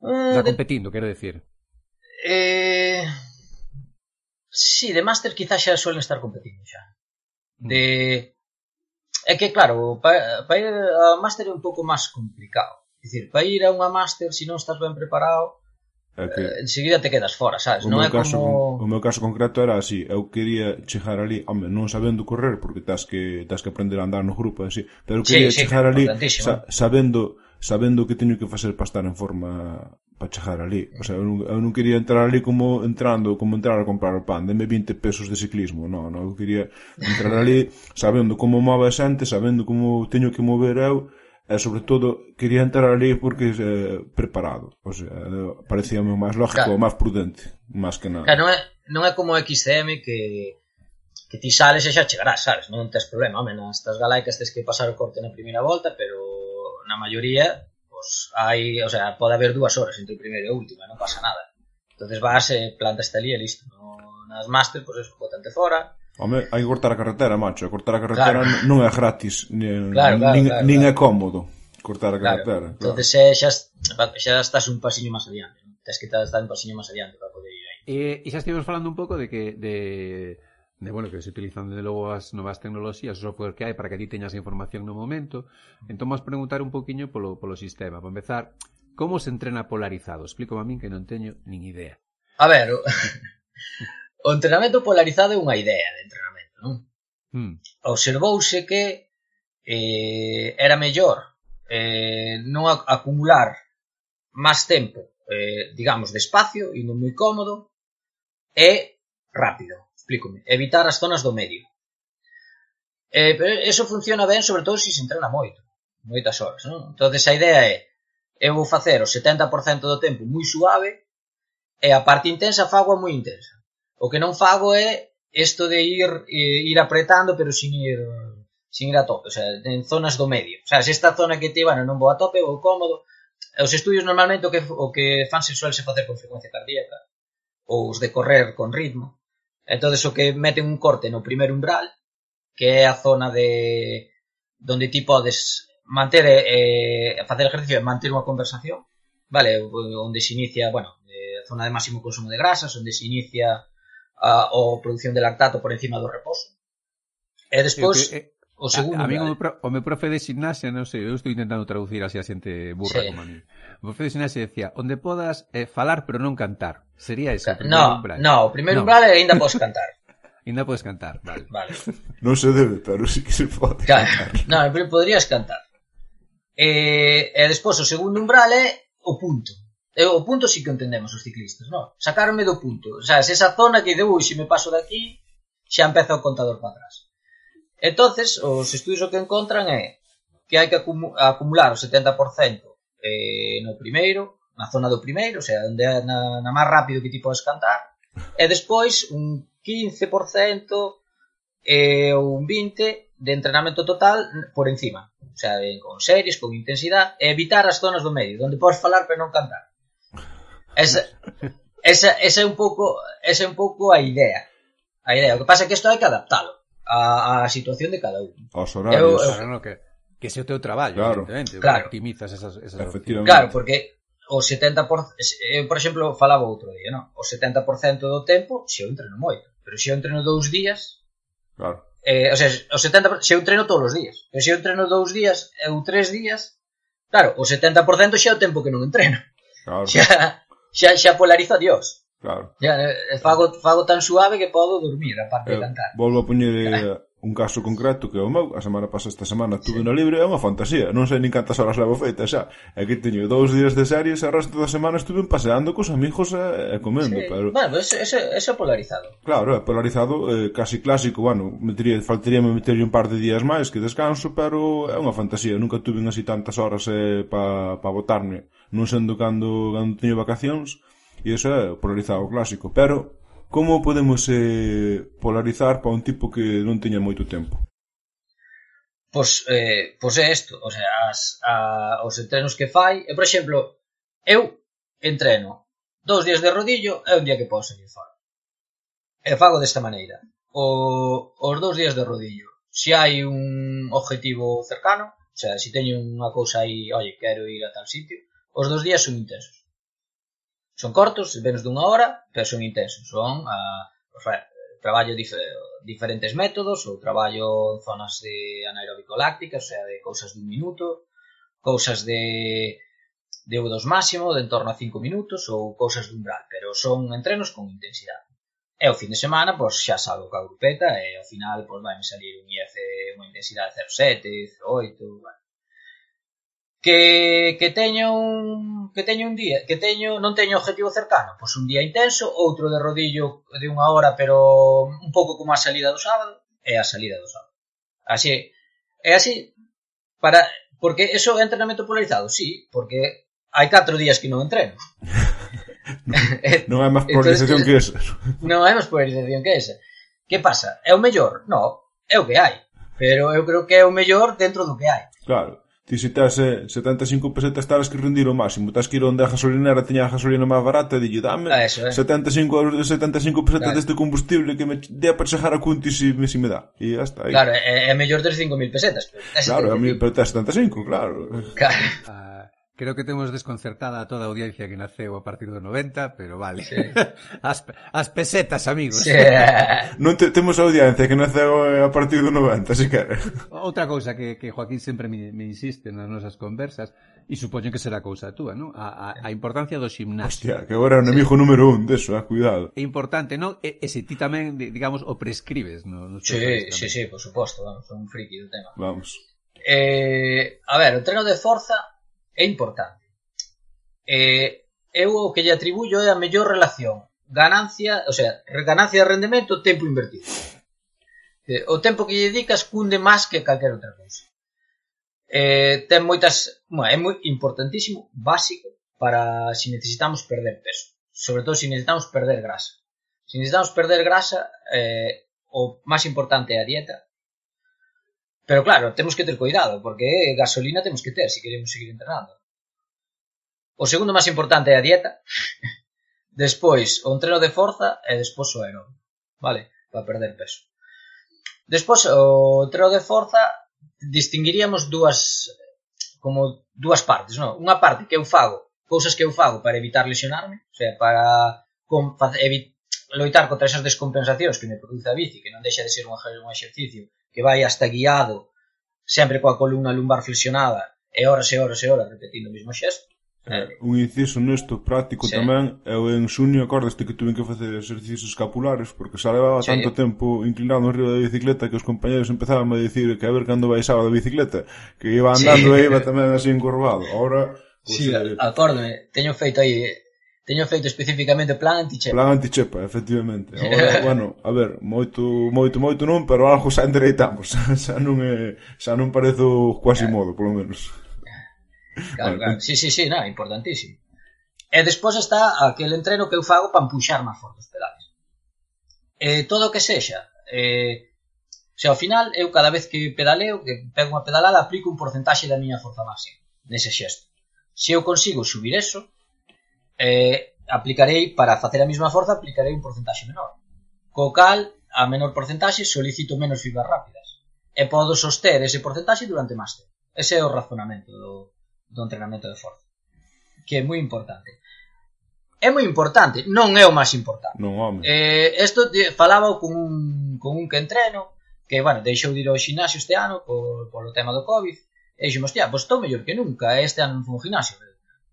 Mm, o sea, competindo, de... quero decir. Eh... Sí, de máster quizás xa suelen estar competindo xa. Mm. De... É que, claro, para pa ir a Master é un pouco máis complicado. É dicir, para ir a unha Master, se non estás ben preparado, que, eh, enseguida te quedas fora, sabes? O non é caso, como... O meu caso concreto era así, eu quería chegar ali, home, non sabendo correr, porque tás que, tás que aprender a andar no grupo, así, pero eu quería sí, sí, chegar ali sa, sabendo sabendo o que teño que facer para estar en forma para chegar ali. O sea, eu non, eu non quería entrar ali como entrando, como entrar a comprar o pan, deme 20 pesos de ciclismo, non, non, eu quería entrar ali sabendo como move a xente, sabendo como teño que mover eu, e sobre todo quería entrar ali porque eh, preparado, o sea, eh, parecía máis lógico, claro. máis prudente, máis que nada. Claro, non é, non é como XCM que que ti sales e xa chegarás, sabes? Non tens problema, home, nas tas galaicas tens que pasar o corte na primeira volta, pero na maioría pues, hai, o sea, pode haber dúas horas entre primeira e última, non pasa nada. Entonces vas, eh, plantas ali e listo. No, nas máster, pois pues, botante fora. Home, hai que cortar a carretera, macho. Cortar a carretera claro. non é gratis, nin, claro, claro, nin, claro, nin claro. é cómodo cortar a carretera. Claro. claro. Entonces eh, xa, xa estás un pasiño máis adiante. Tens que estar un pasiño máis adiante para poder ir aí. E, e xa estivemos falando un pouco de que de de bueno, que se utilizan de logo as novas tecnoloxías, o software que hai para que ti teñas a información no momento. Entón, vamos preguntar un poquinho polo, polo sistema. Para empezar, como se entrena polarizado? Explico a min que non teño nin idea. A ver, o, o entrenamento polarizado é unha idea de entrenamento, non? Hmm. Observouse que eh, era mellor eh, non acumular máis tempo, eh, digamos, de espacio, indo moi cómodo, e rápido Explícome. Evitar as zonas do medio. Eh, pero eso funciona ben, sobre todo, se se entrena moito. Moitas horas, non? Entón, a idea é eu vou facer o 70% do tempo moi suave e a parte intensa fago moi intensa. O que non fago é isto de ir eh, ir apretando pero sin ir sin ir a tope, o sea, en zonas do medio. O sea, se esta zona que te, bueno, non vou a tope, vou cómodo. Os estudios normalmente o que o que fan se suele se facer con frecuencia cardíaca ou os de correr con ritmo entonces o que meten un corte no primeiro umbral, que é a zona de donde ti podes manter eh, facer ejercicio e manter unha conversación, vale, onde se inicia, bueno, eh, zona de máximo consumo de grasas, onde se inicia a, o produción de lactato por encima do reposo. E despois... Sí, okay. O segundo, a, a mí o, pro, eh. o meu profe de gimnasia, non sei, eu estou intentando traducir así a xente burra sí. como a mí. O profe de gimnasia decía, onde podas eh, falar pero non cantar. Sería ese o primeiro no, umbral. No, o primeiro no. umbral é ainda podes cantar. ainda podes cantar, vale. vale. non se debe, pero sí que se pode claro. No, Non, pero podrías cantar. E, e despois o segundo umbral é o punto. E o punto sí que entendemos os ciclistas, non? Sacarme do punto. O sea, se esa zona que deu, se me paso daqui, xa empeza o contador para atrás. Entonces, os estudios o que encontran é que hai que acumular o 70% eh, no primeiro, na zona do primeiro, o sea, onde é na, na máis rápido que ti podes cantar, e despois un 15% eh, un 20 de entrenamento total por encima. O sea, de, con series, con intensidade, e evitar as zonas do medio, onde podes falar pero non cantar. Esa, esa, esa é un pouco esa é un pouco a idea. A idea. O que pasa é que isto hai que adaptalo a, a situación de cada un. Os horarios. Eu, eu, que, que se o teu traballo, claro. evidentemente, claro. optimizas esas, esas Efectivamente. Claro, porque o 70%, por, eu, eh, por exemplo, falaba outro día, non? O 70% do tempo se eu entreno moito, pero se eu entreno dous días, claro. Eh, o sea, o 70%, se eu entreno todos os días, pero se eu entreno dous días ou tres días, claro, o 70% xa é o tempo que non entreno. Claro. Xa, xa, xa polariza Dios. Claro. Ya, eh, eh, fago, fago tan suave que podo dormir, a parte de eh, cantar. Volvo a poñer un caso concreto que o meu, a semana pasada esta semana tuve sí. na libre, é unha fantasía, non sei nin cantas horas levo feita xa, é que teño dous días de series, o resto da semana estuve paseando cos amigos e, e comendo, sí. pero... Bueno, eso, ese, eso é polarizado. Claro, é polarizado, eh, casi clásico, bueno, metería, faltaría me meterlle un par de días máis que descanso, pero é unha fantasía, nunca tuve así tantas horas eh, para pa botarme, non sendo cando, cando teño vacacións, E iso é polarizar o clásico. Pero, como podemos eh, polarizar para un tipo que non teña moito tempo? Pois, eh, pois é isto, o sea, as, a, os entrenos que fai, e, por exemplo, eu entreno dous días de rodillo e un día que posso ir fora. E fago desta maneira. O, os dous días de rodillo, se hai un objetivo cercano, o sea, se teño unha cousa aí, oye, quero ir a tal sitio, os dous días son intensos. Son cortos, menos dunha hora, pero son intensos. Son, a, o sea, traballo dif diferentes métodos, ou traballo en zonas de anaeróbico láctica, o sea, de cousas dun minuto, cousas de de O2 máximo, de en torno a 5 minutos, ou cousas dun umbral, pero son entrenos con intensidade. E o fin de semana, pois, xa salgo ca grupeta e ao final, pois, vai me salir un IF unha intensidade 0,7, 0,8, bueno, que, que teño un que teño un día, que teño non teño objetivo cercano, pois un día intenso, outro de rodillo de unha hora, pero un pouco como a salida do sábado, é a salida do sábado. Así, é así para porque eso é entrenamento polarizado, sí, porque hai 4 días que non entreno. non hai máis polarización que esa. Non hai máis polarización que esa. Que pasa? É o mellor? No, é o que hai. Pero eu creo que é o mellor dentro do que hai. Claro. Ti se tes eh, 75 pesetas terás que rendir o máximo. Tes que ir onde a gasolinera teña a gasolina máis barata e dille dame ah, eso, eh. 75 euros de 75 pesetas claro. deste combustible que me dea para chegar a cunti se, si, me dá. E ya está. Aí. Claro, é, é mellor ter 5.000 pesetas. Pero claro, é mellor, pero tes 75, claro. Claro. Ah, Creo que temos desconcertada a toda a audiencia que naceu a partir do 90, pero vale. Sí. As, as pesetas, amigos. Sí. non te, temos audiencia que naceu eh, a partir do 90, se quere. Outra cousa que, que Joaquín sempre me, me insiste nas nosas conversas, e supoño que será cousa túa, non? A, a, a importancia do gimnasio. Hostia, que agora é o enemigo sí. número un deso, eh? cuidado. É importante, non? E, e se ti tamén, digamos, o prescribes, non? Sí, sí, sí, por suposto, vamos, son un friki do tema. Vamos. Eh, a ver, o treno de forza é importante. Eh, eu o que lle atribuyo é a mellor relación ganancia, o sea, ganancia de rendemento, tempo invertido. Eh, o tempo que lle dedicas cunde máis que calquera outra cousa. Eh, ten moitas, bueno, é moi importantísimo, básico para se si necesitamos perder peso, sobre todo se si necesitamos perder grasa. Se si necesitamos perder grasa, eh, o máis importante é a dieta, Pero claro, temos que ter cuidado, porque eh, gasolina temos que ter se si queremos seguir entrenando. O segundo máis importante é a dieta. despois, o entreno de forza e despois o aeróbico. Vale? Para perder peso. Despois, o entreno de forza distinguiríamos dúas como dúas partes, non? Unha parte que eu fago, cousas que eu fago para evitar lesionarme, o sea, para com, evi, loitar contra esas descompensacións que me produce a bici, que non deixa de ser un, un exercicio que vai hasta guiado, sempre coa columna lumbar flexionada, e horas e horas e horas repetindo o mismo xesto, Un inciso nesto práctico sí. tamén Eu en xuño acordaste que tuve que facer exercicios escapulares Porque xa levaba sí. tanto tempo inclinado no río da bicicleta Que os compañeros empezaban a dicir que a ver cando baixaba da bicicleta Que iba andando sí. e iba tamén así encorvado Ahora, pues, sí, eh... acórdome, eh, teño feito aí eh, teño feito especificamente plan antichepa. Plan antichepa, efectivamente. Ahora, bueno, a ver, moito, moito, moito non, pero algo xa endereitamos. xa non é, xa non parezo quasi modo, polo menos. Claro, vale. claro. Sí, sí, sí, na, importantísimo. E despois está aquel entreno que eu fago para empuxar máis forte os pedales. E todo o que sexa, eh, o sea, ao final, eu cada vez que pedaleo, que pego unha pedalada, aplico un porcentaxe da miña forza máxima nese xesto. Se eu consigo subir eso, eh, aplicarei, para facer a mesma forza, aplicarei un porcentaxe menor. Co cal, a menor porcentaxe, solicito menos fibras rápidas. E podo soster ese porcentaxe durante máis tempo. Ese é o razonamento do, do entrenamento de forza. Que é moi importante. É moi importante, non é o máis importante. Non, home. Eh, esto falaba con un, con un que entreno, que, bueno, deixou de ir ao gimnasio este ano por, polo tema do COVID, e dixemos, hostia, pois estou mellor que nunca, este ano non fui ao gimnasio,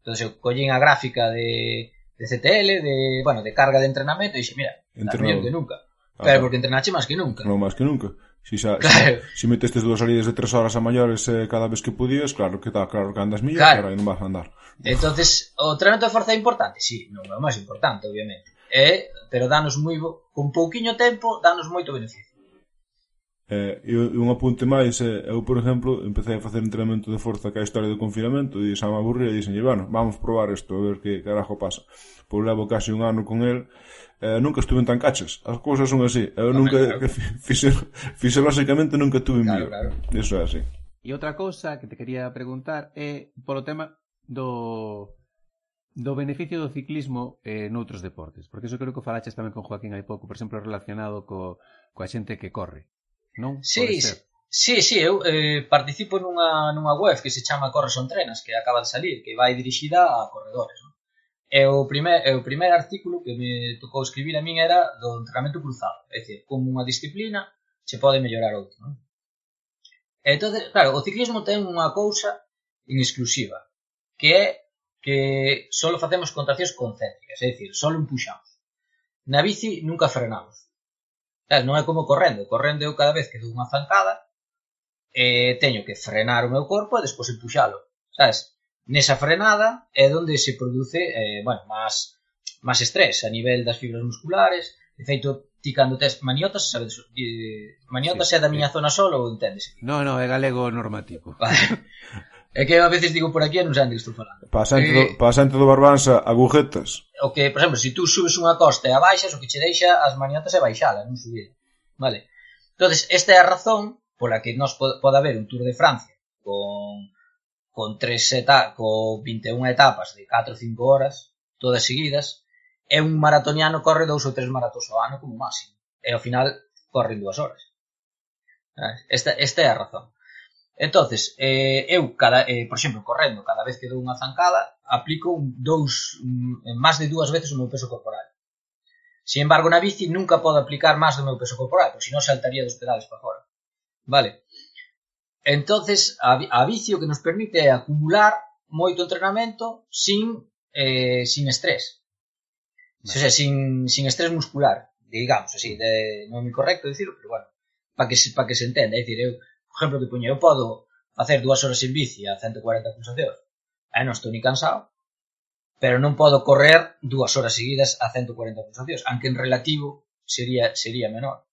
Entón, eu collín a gráfica de, de CTL, de, bueno, de carga de entrenamento, e dixe, mira, Entrenado. mellor que nunca. Ah, claro, porque entrenache máis que nunca. Non, máis que nunca. Si, xa, claro. si, si metestes dúas salidas de tres horas a maiores eh, cada vez que podías, claro que tá, claro que andas millor, claro. pero aí non vas a andar. Entonces, o treinamento de forza é importante? Sí, non é o máis importante, obviamente. É, pero danos moi, bo, con pouquiño tempo, danos moito beneficio. Eh, e un apunte máis, eh, eu, por exemplo, empecé a facer entrenamento de forza ca historia do confinamento e xa me aburría e dixenlle, bueno, vamos probar isto, a ver que carajo pasa. Pois levo casi un ano con el, eh, nunca estuve en tan cachas. As cousas son así. Eu Tamén, nunca, claro. fisi, fisiolóxicamente nunca estuve en claro, mío. Claro. Eso é así. E outra cousa que te quería preguntar é polo tema do do beneficio do ciclismo eh, noutros deportes, porque eso creo que falaches tamén con Joaquín hai pouco, por exemplo, relacionado co, coa xente que corre non? Sí, sí, sí, eu eh, participo nunha, nunha web que se chama Corre son trenas, que acaba de salir, que vai dirixida a corredores, non? E o primer, e o primer artículo que me tocou escribir a min era do entrenamento cruzado, é dicir, como unha disciplina se pode mellorar outra, non? E entón, claro, o ciclismo ten unha cousa en exclusiva, que é que só facemos contraccións concéntricas, é dicir, só empuxamos. Na bici nunca frenamos. Tal, non é como correndo. Correndo eu cada vez que dou unha zancada eh, teño que frenar o meu corpo e despois empuxalo. Sabes? Nesa frenada é onde se produce eh, bueno, máis, máis estrés a nivel das fibras musculares. De feito, ti cando tes maniotas, sabes, eh, maniotas sí, é da miña sí. zona solo ou enténdese? Non, non, é galego normativo. Vale. É que a veces digo por aquí e non sei de que estou falando. Pasante, eh, do, pasante do Barbanza, agujetas. O que, por exemplo, se si tú subes unha costa e a baixas, o que che deixa as maniotas é baixala, non subir. Vale. entonces esta é a razón pola que nos pode, pode haber un Tour de Francia con con tres eta con 21 etapas de 4 ou 5 horas todas seguidas e un maratoniano corre dous ou tres maratós ao ano como máximo e ao final corren dúas horas esta, esta é a razón Entonces, eh, eu, cada, eh, por exemplo, correndo, cada vez que dou unha zancada, aplico un, dous, mm, máis de dúas veces o meu peso corporal. Sin embargo, na bici nunca podo aplicar máis do meu peso corporal, porque senón saltaría dos pedales para fora. Vale. Entonces, a, a bici o que nos permite é acumular moito entrenamento sin eh, sin estrés. Vale. O sea, sin, sin estrés muscular, digamos así, de, non é moi correcto dicirlo, pero bueno, para que, pa que se entenda, é dicir, eu Por exemplo, que puñe, eu podo facer dúas horas en bici a 140 pulsacións e eh, non estou ni cansado, pero non podo correr dúas horas seguidas a 140 pulsacións, aunque en relativo sería sería menor.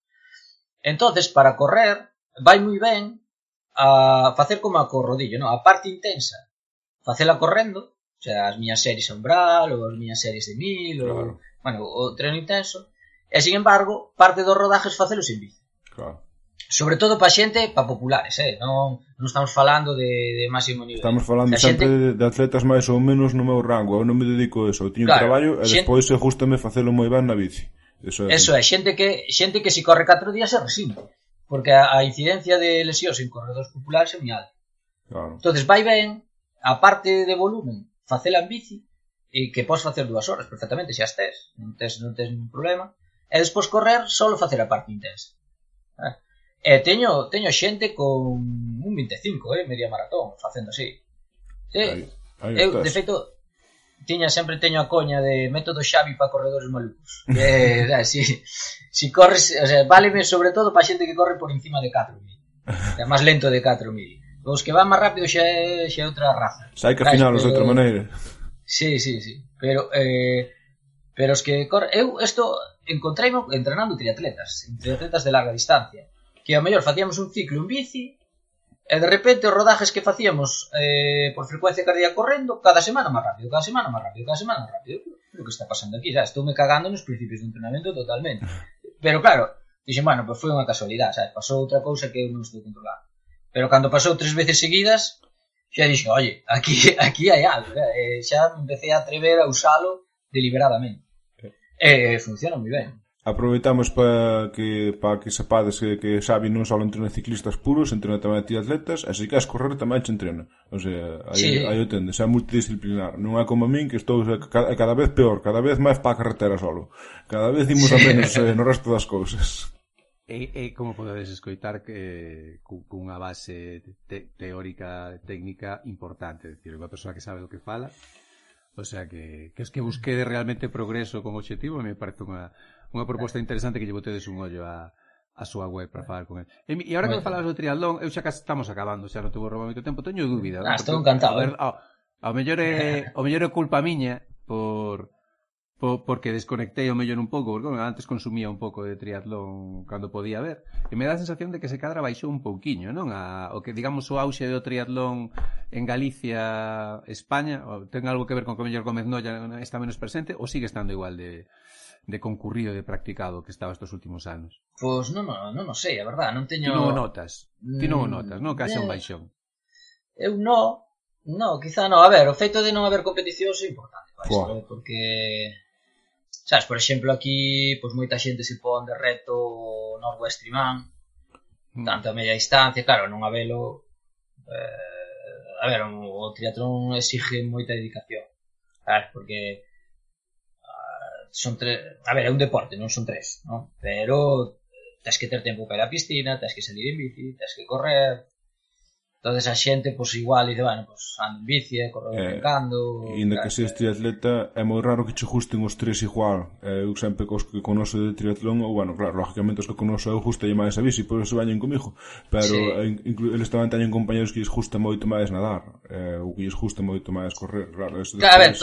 Entonces, para correr, vai moi ben a ah, facer como a corrodillo, non? a parte intensa, facela correndo, o sea, as miñas series a umbral, ou as miñas series de mil, ou, claro. bueno, o treno intenso, e, sin embargo, parte dos rodajes facelo sin bici. Claro. Sobre todo para xente, para populares, eh? non, non estamos falando de, de máximo nivel. Estamos falando da sempre xente... de atletas máis ou menos no meu rango, eu non me dedico a eso, eu teño claro, traballo e xente... despois se gustame facelo moi ben na bici. Eso é, eso é xente que xente que se corre 4 días é resinte, porque a, a incidencia de lesións en corredores populares é moi alta. Claro. Entonces vai ben, a parte de volumen, facela en bici, e que podes facer dúas horas perfectamente, xa estés, non tes, non tes ningún problema, e despois correr, solo facer a parte intensa. E teño, teño xente con un 25, eh, media maratón, facendo así. Eh, aí, aí eu, estás. de feito, tiña sempre teño a coña de método Xavi para corredores malucos. Eh, si, si corres, o sea, váleme sobre todo para xente que corre por encima de 4000. É máis lento de 4000. Os que van máis rápido xa é, xa é outra raza. Xa hai que afinalos de outra maneira. Sí, sí, sí. Pero eh, pero os que corre, eu isto encontrei entrenando triatletas, triatletas de larga distancia que a mellor facíamos un ciclo en bici e de repente os rodajes que facíamos eh, por frecuencia cardíaca correndo cada semana máis rápido, cada semana máis rápido, cada semana máis rápido. O que está pasando aquí, xa, estou me cagando nos principios do entrenamento totalmente. Pero claro, dixen, bueno, pues foi unha casualidade, sabes, pasou outra cousa que eu non estou controlando. Pero cando pasou tres veces seguidas, xa dixen, oye, aquí, aquí hai algo, eh, xa empecé a atrever a usalo deliberadamente. Eh, funciona moi ben. Aproveitamos para que para que sepades que, que Xavi non só entrena ciclistas puros, entrena tamén a ti atletas, e se queres correr tamén che entrena. O sea, aí, sí. aí o tendes, é multidisciplinar. Non é como a min que estou cada, cada vez peor, cada vez máis para a carretera solo. Cada vez dimos sí. a menos eh, no resto das cousas. E, e como podedes escoitar que cunha base te, teórica, técnica importante, decir, unha persoa que sabe do que fala, o sea que, que es que busquede realmente progreso como objetivo me parece unha unha proposta eh. interesante que lle botedes un ollo a, a súa web para falar con el. E, e agora que me falabas do triatlón, eu xa casi estamos acabando, xa non te vou roubar moito tempo, teño dúbida. Ah, estou encantado. Ver, eh. ao, ao mellor é, ao mellor é culpa miña por, por porque desconectei o mellor un pouco, porque bueno, antes consumía un pouco de triatlón cando podía ver, e me dá a sensación de que se cadra baixou un pouquiño, non? A, o que digamos o auxe do triatlón en Galicia, España, ten algo que ver con que o mellor Gómez Noya está menos presente ou sigue estando igual de de concurrido e de practicado que estaba estes últimos anos? Pois non, non, non o sei, a verdad, non teño... Ti non o notas, ti non o mm, notas, non? Que haxe eh... un baixón. Eu non, non, quizá non. A ver, o feito de non haber competicións é importante para isto, eh? porque... Sabes, por exemplo, aquí, pois moita xente se pon de reto o Northwest Man, mm. tanto a media distancia, claro, non habelo... Eh, a ver, o triatlón exige moita dedicación, sabes, porque son tres, a ver, é un deporte, non son tres, non? Pero tens que ter tempo para ir á piscina, tens que salir en bici, tens que correr. Entonces a xente, pois pues, igual, dice, bueno, pois pues, ando en bici, eh, corro eh, brincando... Inda que seas triatleta, é moi raro que che gusten os tres igual. Eh, eu sempre cos que conoso de triatlón, ou, bueno, claro, lógicamente os que conoso eu gusta lle máis a bici, por eso bañen comigo. Pero sí. Eh, eles tamén teñen compañeros que lles gusta moito máis nadar, eh, ou que lles gusta moito máis correr, claro. Eso despois... Claro, a ver,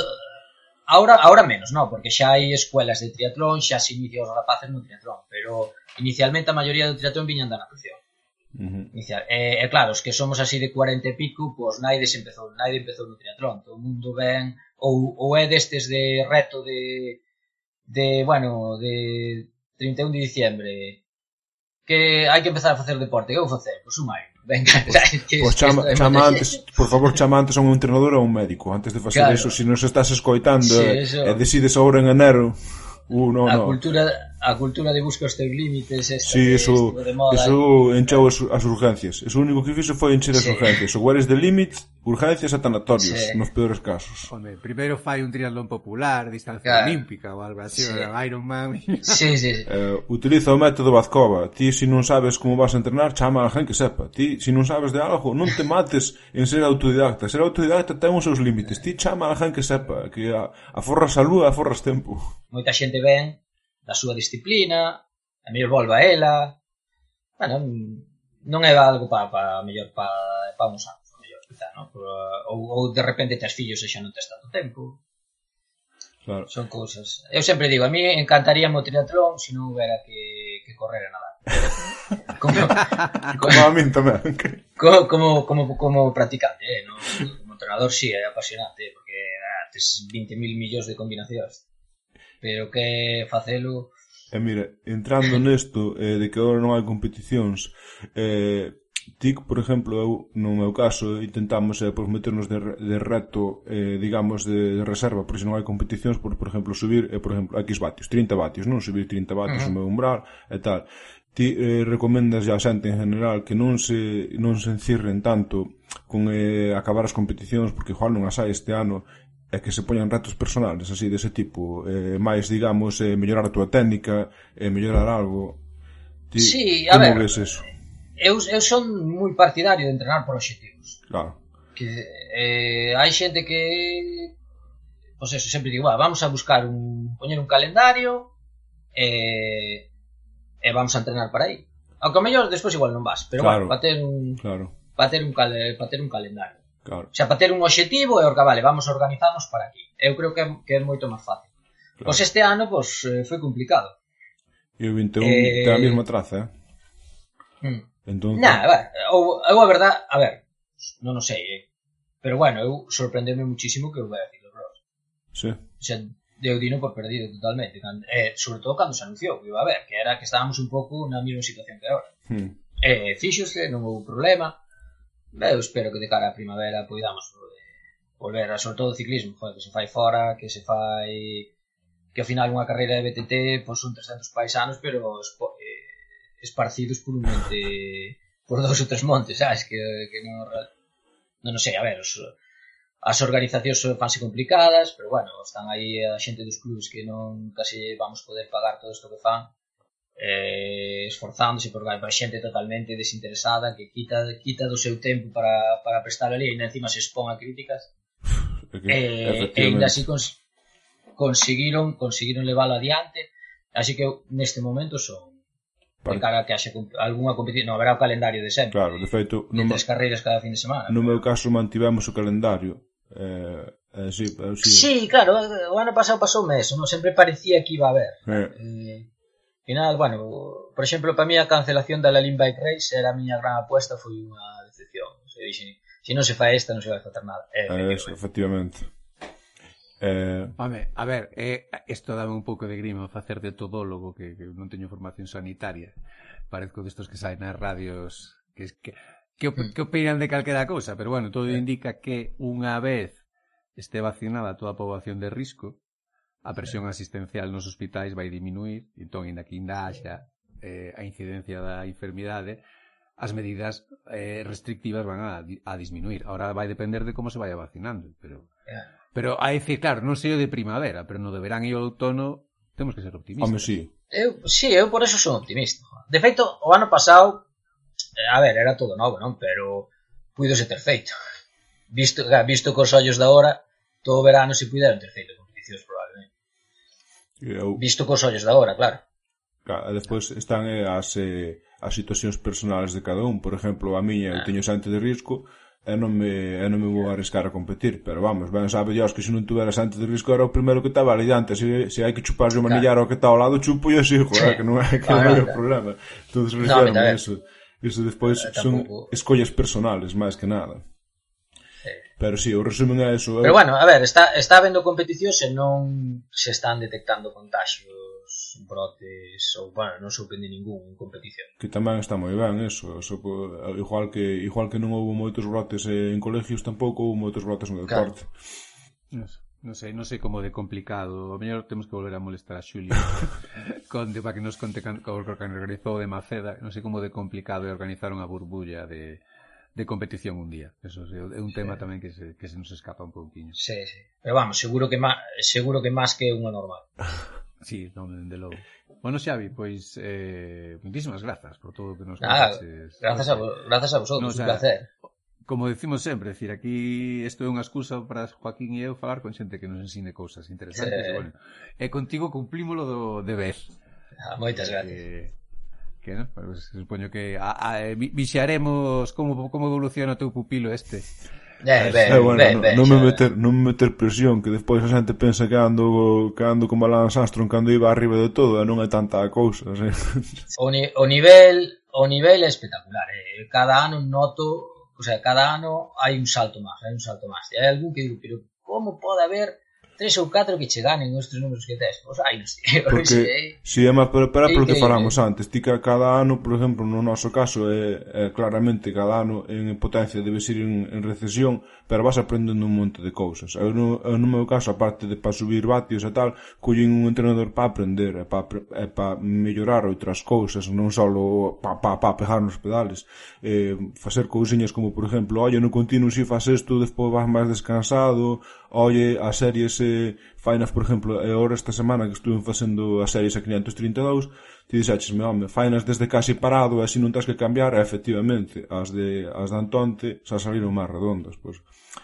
Ahora, ahora menos, non? Porque xa hai escuelas de triatlón, xa se inicia os rapaces no triatlón, pero inicialmente a maioría do triatlón viñan da natación. Uh -huh. Inicial. E, e claro, os que somos así de 40 e pico, pois Naides empezou, Naide empezou no triatlón, todo o mundo ven, ou, ou é destes de reto de, de, bueno, de 31 de diciembre, que hai que empezar a facer deporte, que vou facer? Pois un venga, pues chama, chama antes, por favor, chama antes a un entrenador ou a un médico antes de facer claro. eso, se si non se estás escoitando sí, eh, eso. Eh, e decides agora en enero uh, no, a no. cultura a cultura de busca os teus límites esta sí, eso, de moda, eso y... encheu as, as urgencias eso único que fixo foi encher as sí. urgencias lugares de límites, urgencias e tanatorios sí. nos peores casos Home, primeiro fai un triatlón popular distancia claro. olímpica ou algo así sí. Iron Man sí, sí, sí. Eh, utiliza o método Bazcova ti se si non sabes como vas a entrenar chama a gente que sepa ti se si non sabes de algo non te mates en ser autodidacta ser autodidacta ten os seus límites ti chama a gente que sepa que aforras a lúa aforras tempo moita xente ben da súa disciplina, a mellor volva a ela, bueno, non é algo para, para mellor para, pa uns anos, mellor, quizá, no? Pero, ou, ou de repente tes fillos e xa non tes tanto tempo. Claro. Son cousas. Eu sempre digo, a mí encantaría o triatlón se non houbera que, que correr a nadar. como, como a min tamén. Como, como, como, como practicante, eh, no? como entrenador, sí, é apasionante, porque tes 20.000 millóns de combinacións pero que facelo... E mira, entrando nesto eh, de que agora non hai competicións, eh, TIC, por exemplo, eu, no meu caso, intentamos eh, por meternos de, de reto, eh, digamos, de, de reserva, porque se non hai competicións, por, por exemplo, subir, eh, por exemplo, X vatios, 30 vatios, non? Subir 30 vatios uh -huh. o meu umbral e tal. Ti eh, recomendas a xente en general que non se, non se encirren tanto con eh, acabar as competicións porque igual non as hai este ano é que se poñan retos personales así dese tipo, eh, máis, digamos, eh, mellorar a túa técnica, eh, mellorar algo. Ti, sí, a como ver, ves eso? Eu, eu son moi partidario de entrenar por obxectivos. Claro. Que eh, hai xente que pois eso, sempre digo, "Va, vamos a buscar un poñer un calendario e eh, eh, vamos a entrenar para aí. Aunque ao mellor despois igual non vas, pero claro, bueno, para ter un claro. para ter un cal, para ter un calendario. Claro. O sea, para ter un obxectivo e orga, vale, vamos organizarnos para aquí. Eu creo que é, que é moito máis fácil. Claro. Pois este ano, pois, eh, foi complicado. E o 21 eh... ten a mesma traza, eh? Mm. Entón... Nah, a ver, eu, eu a verdad, a ver, non o sei, eh? pero bueno, eu sorprendeme muchísimo que o Bernie Bros. Sí. O sea, deu dino por perdido totalmente, eh, sobre todo cando se anunciou que iba a haber, que era que estábamos un pouco na mesma situación que agora. Hmm. Eh, fíxose, non houve problema, Eu espero que de cara á primavera poidamos volver a sobre todo o ciclismo, joder, que se fai fora, que se fai que ao final unha carreira de BTT pois son 300 paisanos, pero eh, esparcidos por un monte por dous ou tres montes, sabes, que, que non, non, non sei, a ver, os, as organizacións fanse complicadas, pero bueno, están aí a xente dos clubes que non case vamos poder pagar todo isto que fan, eh, esforzándose porque hai xente totalmente desinteresada que quita, quita do seu tempo para, para prestar ali e encima se expón a críticas Porque, eh, e ainda así cons conseguiron conseguiron leválo adiante así que eu, neste momento son vale. de cara a que haxe algunha competición non haberá o calendario de sempre claro, de feito, no tres carreiras cada fin de semana no pero... meu caso mantivemos o calendario eh, eh, sí, eh, sí. sí, claro, o ano pasado pasou mes non sempre parecía que iba a haber eh. Eh, final, bueno, por exemplo, para mí a cancelación da Lalín Bike Race era a miña gran apuesta, foi unha decepción. Se dixen, se non se fai esta, non se vai facer nada. Eh, eh, eso, efectivamente. Eh... Home, a ver, eh, isto dame un pouco de grima facer de todólogo que, que non teño formación sanitaria. Parezco destos que saen nas radios que que que, mm. que opinan de calquera cousa, pero bueno, todo eh. indica que unha vez este vacinada toda a poboación de risco, a presión asistencial nos hospitais vai diminuir, entón, ainda que ainda haxa eh, a incidencia da enfermidade, as medidas eh, restrictivas van a, a disminuir. Ahora vai depender de como se vaya vacinando, pero yeah. pero a decir, claro, non sei o de primavera, pero no de verán e o outono temos que ser optimistas. Home, sí. Eu, sí, eu por eso son optimista. De feito, o ano pasado, eh, a ver, era todo novo, non? Pero puidose ter feito. Visto, visto cos ollos da hora, todo o verano se puideron ter feito competicións por Eu... Visto cos ollos da hora, claro. Claro, despois están eh, as, eh, as situacións personales de cada un. Por exemplo, a miña, ah. eu teño xante de risco, e non me, e non me vou arriscar a competir. Pero vamos, ben sabe Dios que se non tuvera xante de risco era o primeiro que estaba ali diante. Se, se hai que chupar unha claro. ao que está ao lado, chupo e así, joder, sí. Eh, que non é que claro, non é o problema. Entón, referme no, iso. Iso despois eh, son escollas personales, máis que nada. Pero si, sí, o resumen é eso. Pero bueno, a ver, está, está habendo competición se non se están detectando contagios, brotes, ou, bueno, non sorprende ningún en competición. Que tamén está moi ben eso. eso igual, que, igual que non houve moitos brotes en colegios, tampouco houve moitos brotes no deporte. Claro. Non sei, non sei como de complicado. O mellor temos que volver a molestar a Xulio Conde para que nos conte o que organizou de Maceda. Non sei como de complicado é organizar unha burbulla de, de competición un día. Eso é un tema sí. tamén que se, que se nos escapa un pouquiño. Sí, sí. Pero vamos, seguro que má, seguro que máis que unha normal. sí, non, de logo. Bueno, Xavi, pois eh, muitísimas grazas por todo o que nos Nada, contaches. Grazas a, grazas a vosotros, no, o sea, un placer. Como decimos sempre, decir, aquí isto é unha excusa para Joaquín e eu falar con xente que nos ensine cousas interesantes. Sí. E, bueno, e contigo cumplimolo do deber. Ah, moitas eh, gracias. Eh, que no, Pues, supoño que a, a, eh, vixaremos como, como evoluciona o teu pupilo este. Eh, ben, eh, bueno, ben, ben, non, me meter, non me meter presión que despois a xente pensa que ando, que ando como Lance Armstrong cando iba arriba de todo e non é tanta cousa eh? o, ni, o nivel o nivel é espectacular eh? cada ano noto o sea, cada ano hai un salto máis hai un salto máis e hai algún que digo pero como pode haber tres ou catro que che ganen os tres números que tes. Pois, ai, non sei. Porque, si é máis para polo que falamos antes, ti que cada ano, por exemplo, no noso caso, é, é claramente cada ano en potencia debe ser en, en recesión, pero vas aprendendo un monte de cousas. Eu no, eu no meu caso, aparte de para subir vatios e tal, collín un entrenador para aprender, e para, e para mellorar outras cousas, non só para pa, pa pegar nos pedales. Eh, facer cousiñas como, por exemplo, olha, no continuo si faz isto, despois vas máis descansado, Oye, as series eh, fainas, por exemplo, e agora esta semana que estuve facendo as series a 532, ti dixachesme, home, fainas desde casi parado, e así non tens que cambiar, e efectivamente, as de, as de Antonte xa saliron máis redondas, pois.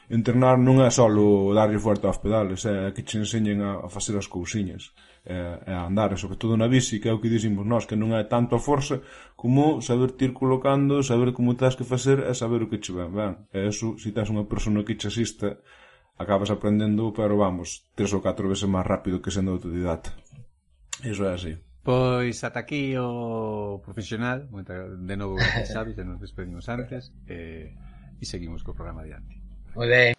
Entrenar non é só darlle fuerte aos pedales, é que che enseñen a, a facer as cousiñas e a andar, e sobre todo na bici, que é o que dicimos nós, que non é tanto a forza como saber tir colocando, saber como tens que facer e saber o que che ven. ben. E eso, se tens unha persona que che asista, acabas aprendendo, pero vamos, tres ou catro veces máis rápido que sendo autodidata. Iso é así. Pois ata aquí o profesional, moita, de novo gracias Xavi, que nos despedimos antes, e, e seguimos co programa adiante. Moi ben.